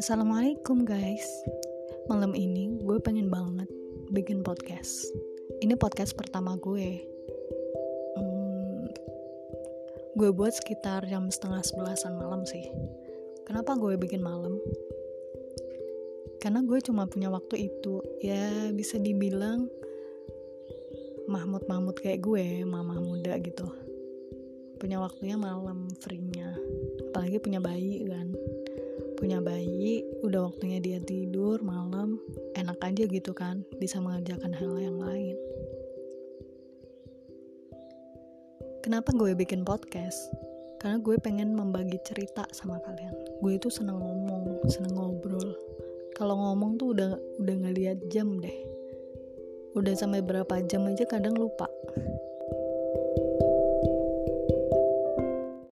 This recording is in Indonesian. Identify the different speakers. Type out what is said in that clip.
Speaker 1: Assalamualaikum guys. Malam ini gue pengen banget bikin podcast. Ini podcast pertama gue. Hmm, Gue buat sekitar jam setengah sebelasan malam sih. Kenapa gue bikin malam? Karena gue cuma punya waktu itu. Ya bisa dibilang Mahmud-mahmud kayak gue Mama muda gitu. Punya waktunya malam free-nya. Apalagi punya bayi kan punya bayi udah waktunya dia tidur malam enak aja gitu kan bisa mengerjakan hal yang lain. Kenapa gue bikin podcast? Karena gue pengen membagi cerita sama kalian. Gue itu seneng ngomong seneng ngobrol. Kalau ngomong tuh udah udah ngeliat jam deh. Udah sampai berapa jam aja kadang lupa